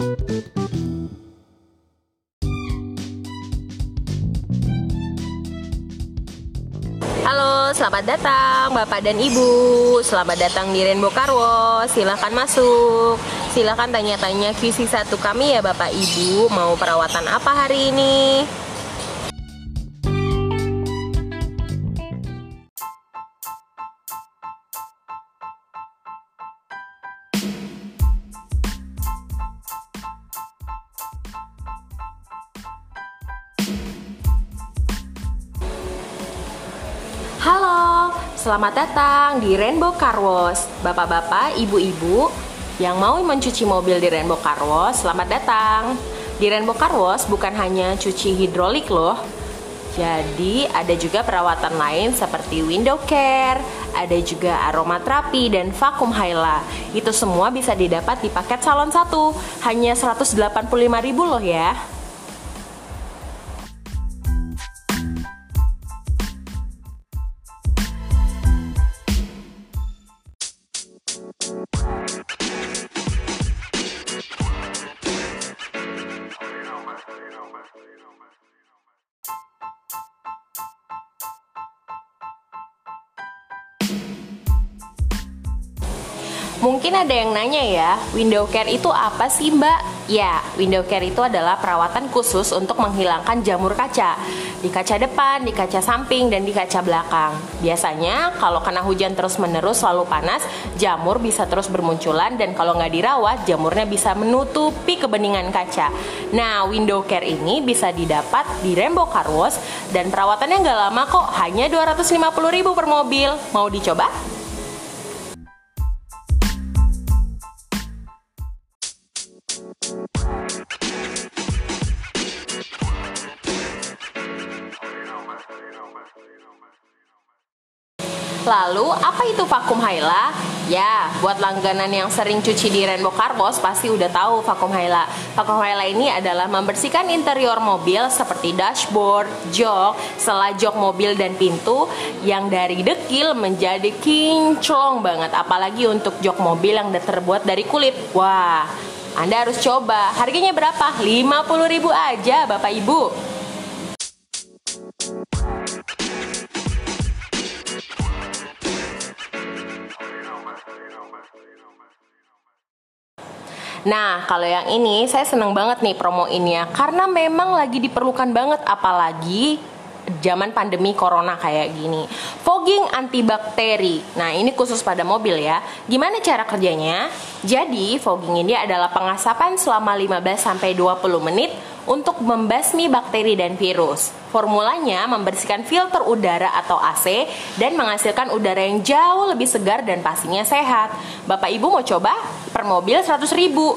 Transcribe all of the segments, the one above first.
Halo, selamat datang Bapak dan Ibu. Selamat datang di Rainbow Car Wash. Silahkan masuk. Silahkan tanya-tanya QC1 kami ya Bapak Ibu. Mau perawatan apa hari ini? Selamat datang di Rainbow Car Wash. Bapak-bapak, ibu-ibu yang mau mencuci mobil di Rainbow Car Wash, selamat datang. Di Rainbow Car Wash bukan hanya cuci hidrolik loh. Jadi ada juga perawatan lain seperti window care, ada juga aromaterapi dan vakum hyla. Itu semua bisa didapat di paket salon 1. Hanya 185.000 loh ya. Mungkin ada yang nanya ya, window care itu apa sih mbak? Ya, window care itu adalah perawatan khusus untuk menghilangkan jamur kaca Di kaca depan, di kaca samping, dan di kaca belakang Biasanya kalau kena hujan terus menerus selalu panas, jamur bisa terus bermunculan Dan kalau nggak dirawat, jamurnya bisa menutupi kebeningan kaca Nah, window care ini bisa didapat di Rainbow Car Wash Dan perawatannya nggak lama kok, hanya 250.000 per mobil Mau dicoba? Lalu, apa itu vakum hyla? Ya, buat langganan yang sering cuci di Rainbow Car pasti udah tahu vakum hyla. Vakum hyla ini adalah membersihkan interior mobil seperti dashboard, jok, sela jok mobil dan pintu yang dari dekil menjadi kinclong banget. Apalagi untuk jok mobil yang terbuat dari kulit. Wah, Anda harus coba. Harganya berapa? 50.000 aja, Bapak Ibu. Nah, kalau yang ini saya seneng banget nih promoinnya karena memang lagi diperlukan banget apalagi zaman pandemi corona kayak gini. Fogging antibakteri. Nah, ini khusus pada mobil ya. Gimana cara kerjanya? Jadi, fogging ini adalah pengasapan selama 15 sampai 20 menit untuk membasmi bakteri dan virus. Formulanya membersihkan filter udara atau AC dan menghasilkan udara yang jauh lebih segar dan pastinya sehat. Bapak Ibu mau coba? Per mobil 100 ribu.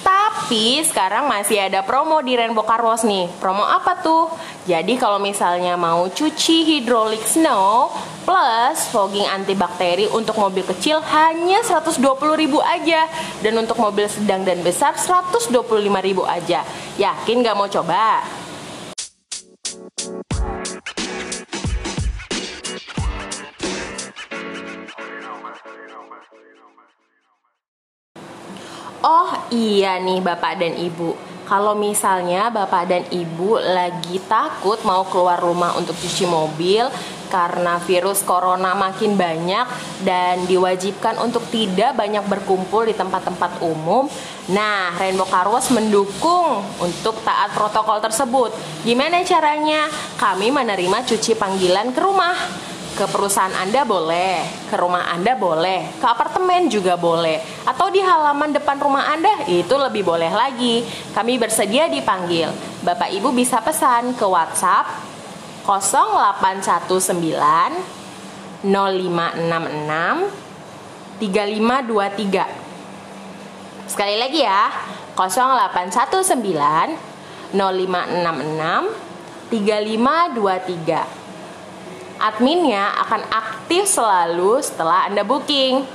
Tapi sekarang masih ada promo di Rainbow Car Wash nih. Promo apa tuh? Jadi kalau misalnya mau cuci hidrolik snow plus fogging antibakteri untuk mobil kecil hanya 120.000 aja dan untuk mobil sedang dan besar 125.000 aja. Yakin gak mau coba? Oh iya nih Bapak dan Ibu Kalau misalnya Bapak dan Ibu lagi takut mau keluar rumah untuk cuci mobil Karena virus corona makin banyak Dan diwajibkan untuk tidak banyak berkumpul di tempat-tempat umum Nah Rainbow Car Wash mendukung untuk taat protokol tersebut Gimana caranya? Kami menerima cuci panggilan ke rumah ke perusahaan Anda boleh, ke rumah Anda boleh, ke apartemen juga boleh, atau di halaman depan rumah Anda itu lebih boleh lagi. Kami bersedia dipanggil. Bapak Ibu bisa pesan ke WhatsApp 0819 0566 3523. Sekali lagi ya, 0819 0566 3523 adminnya akan aktif selalu setelah Anda booking.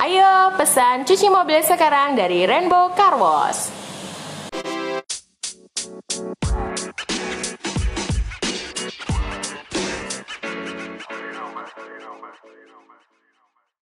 Ayo pesan cuci mobil sekarang dari Rainbow Car Wash.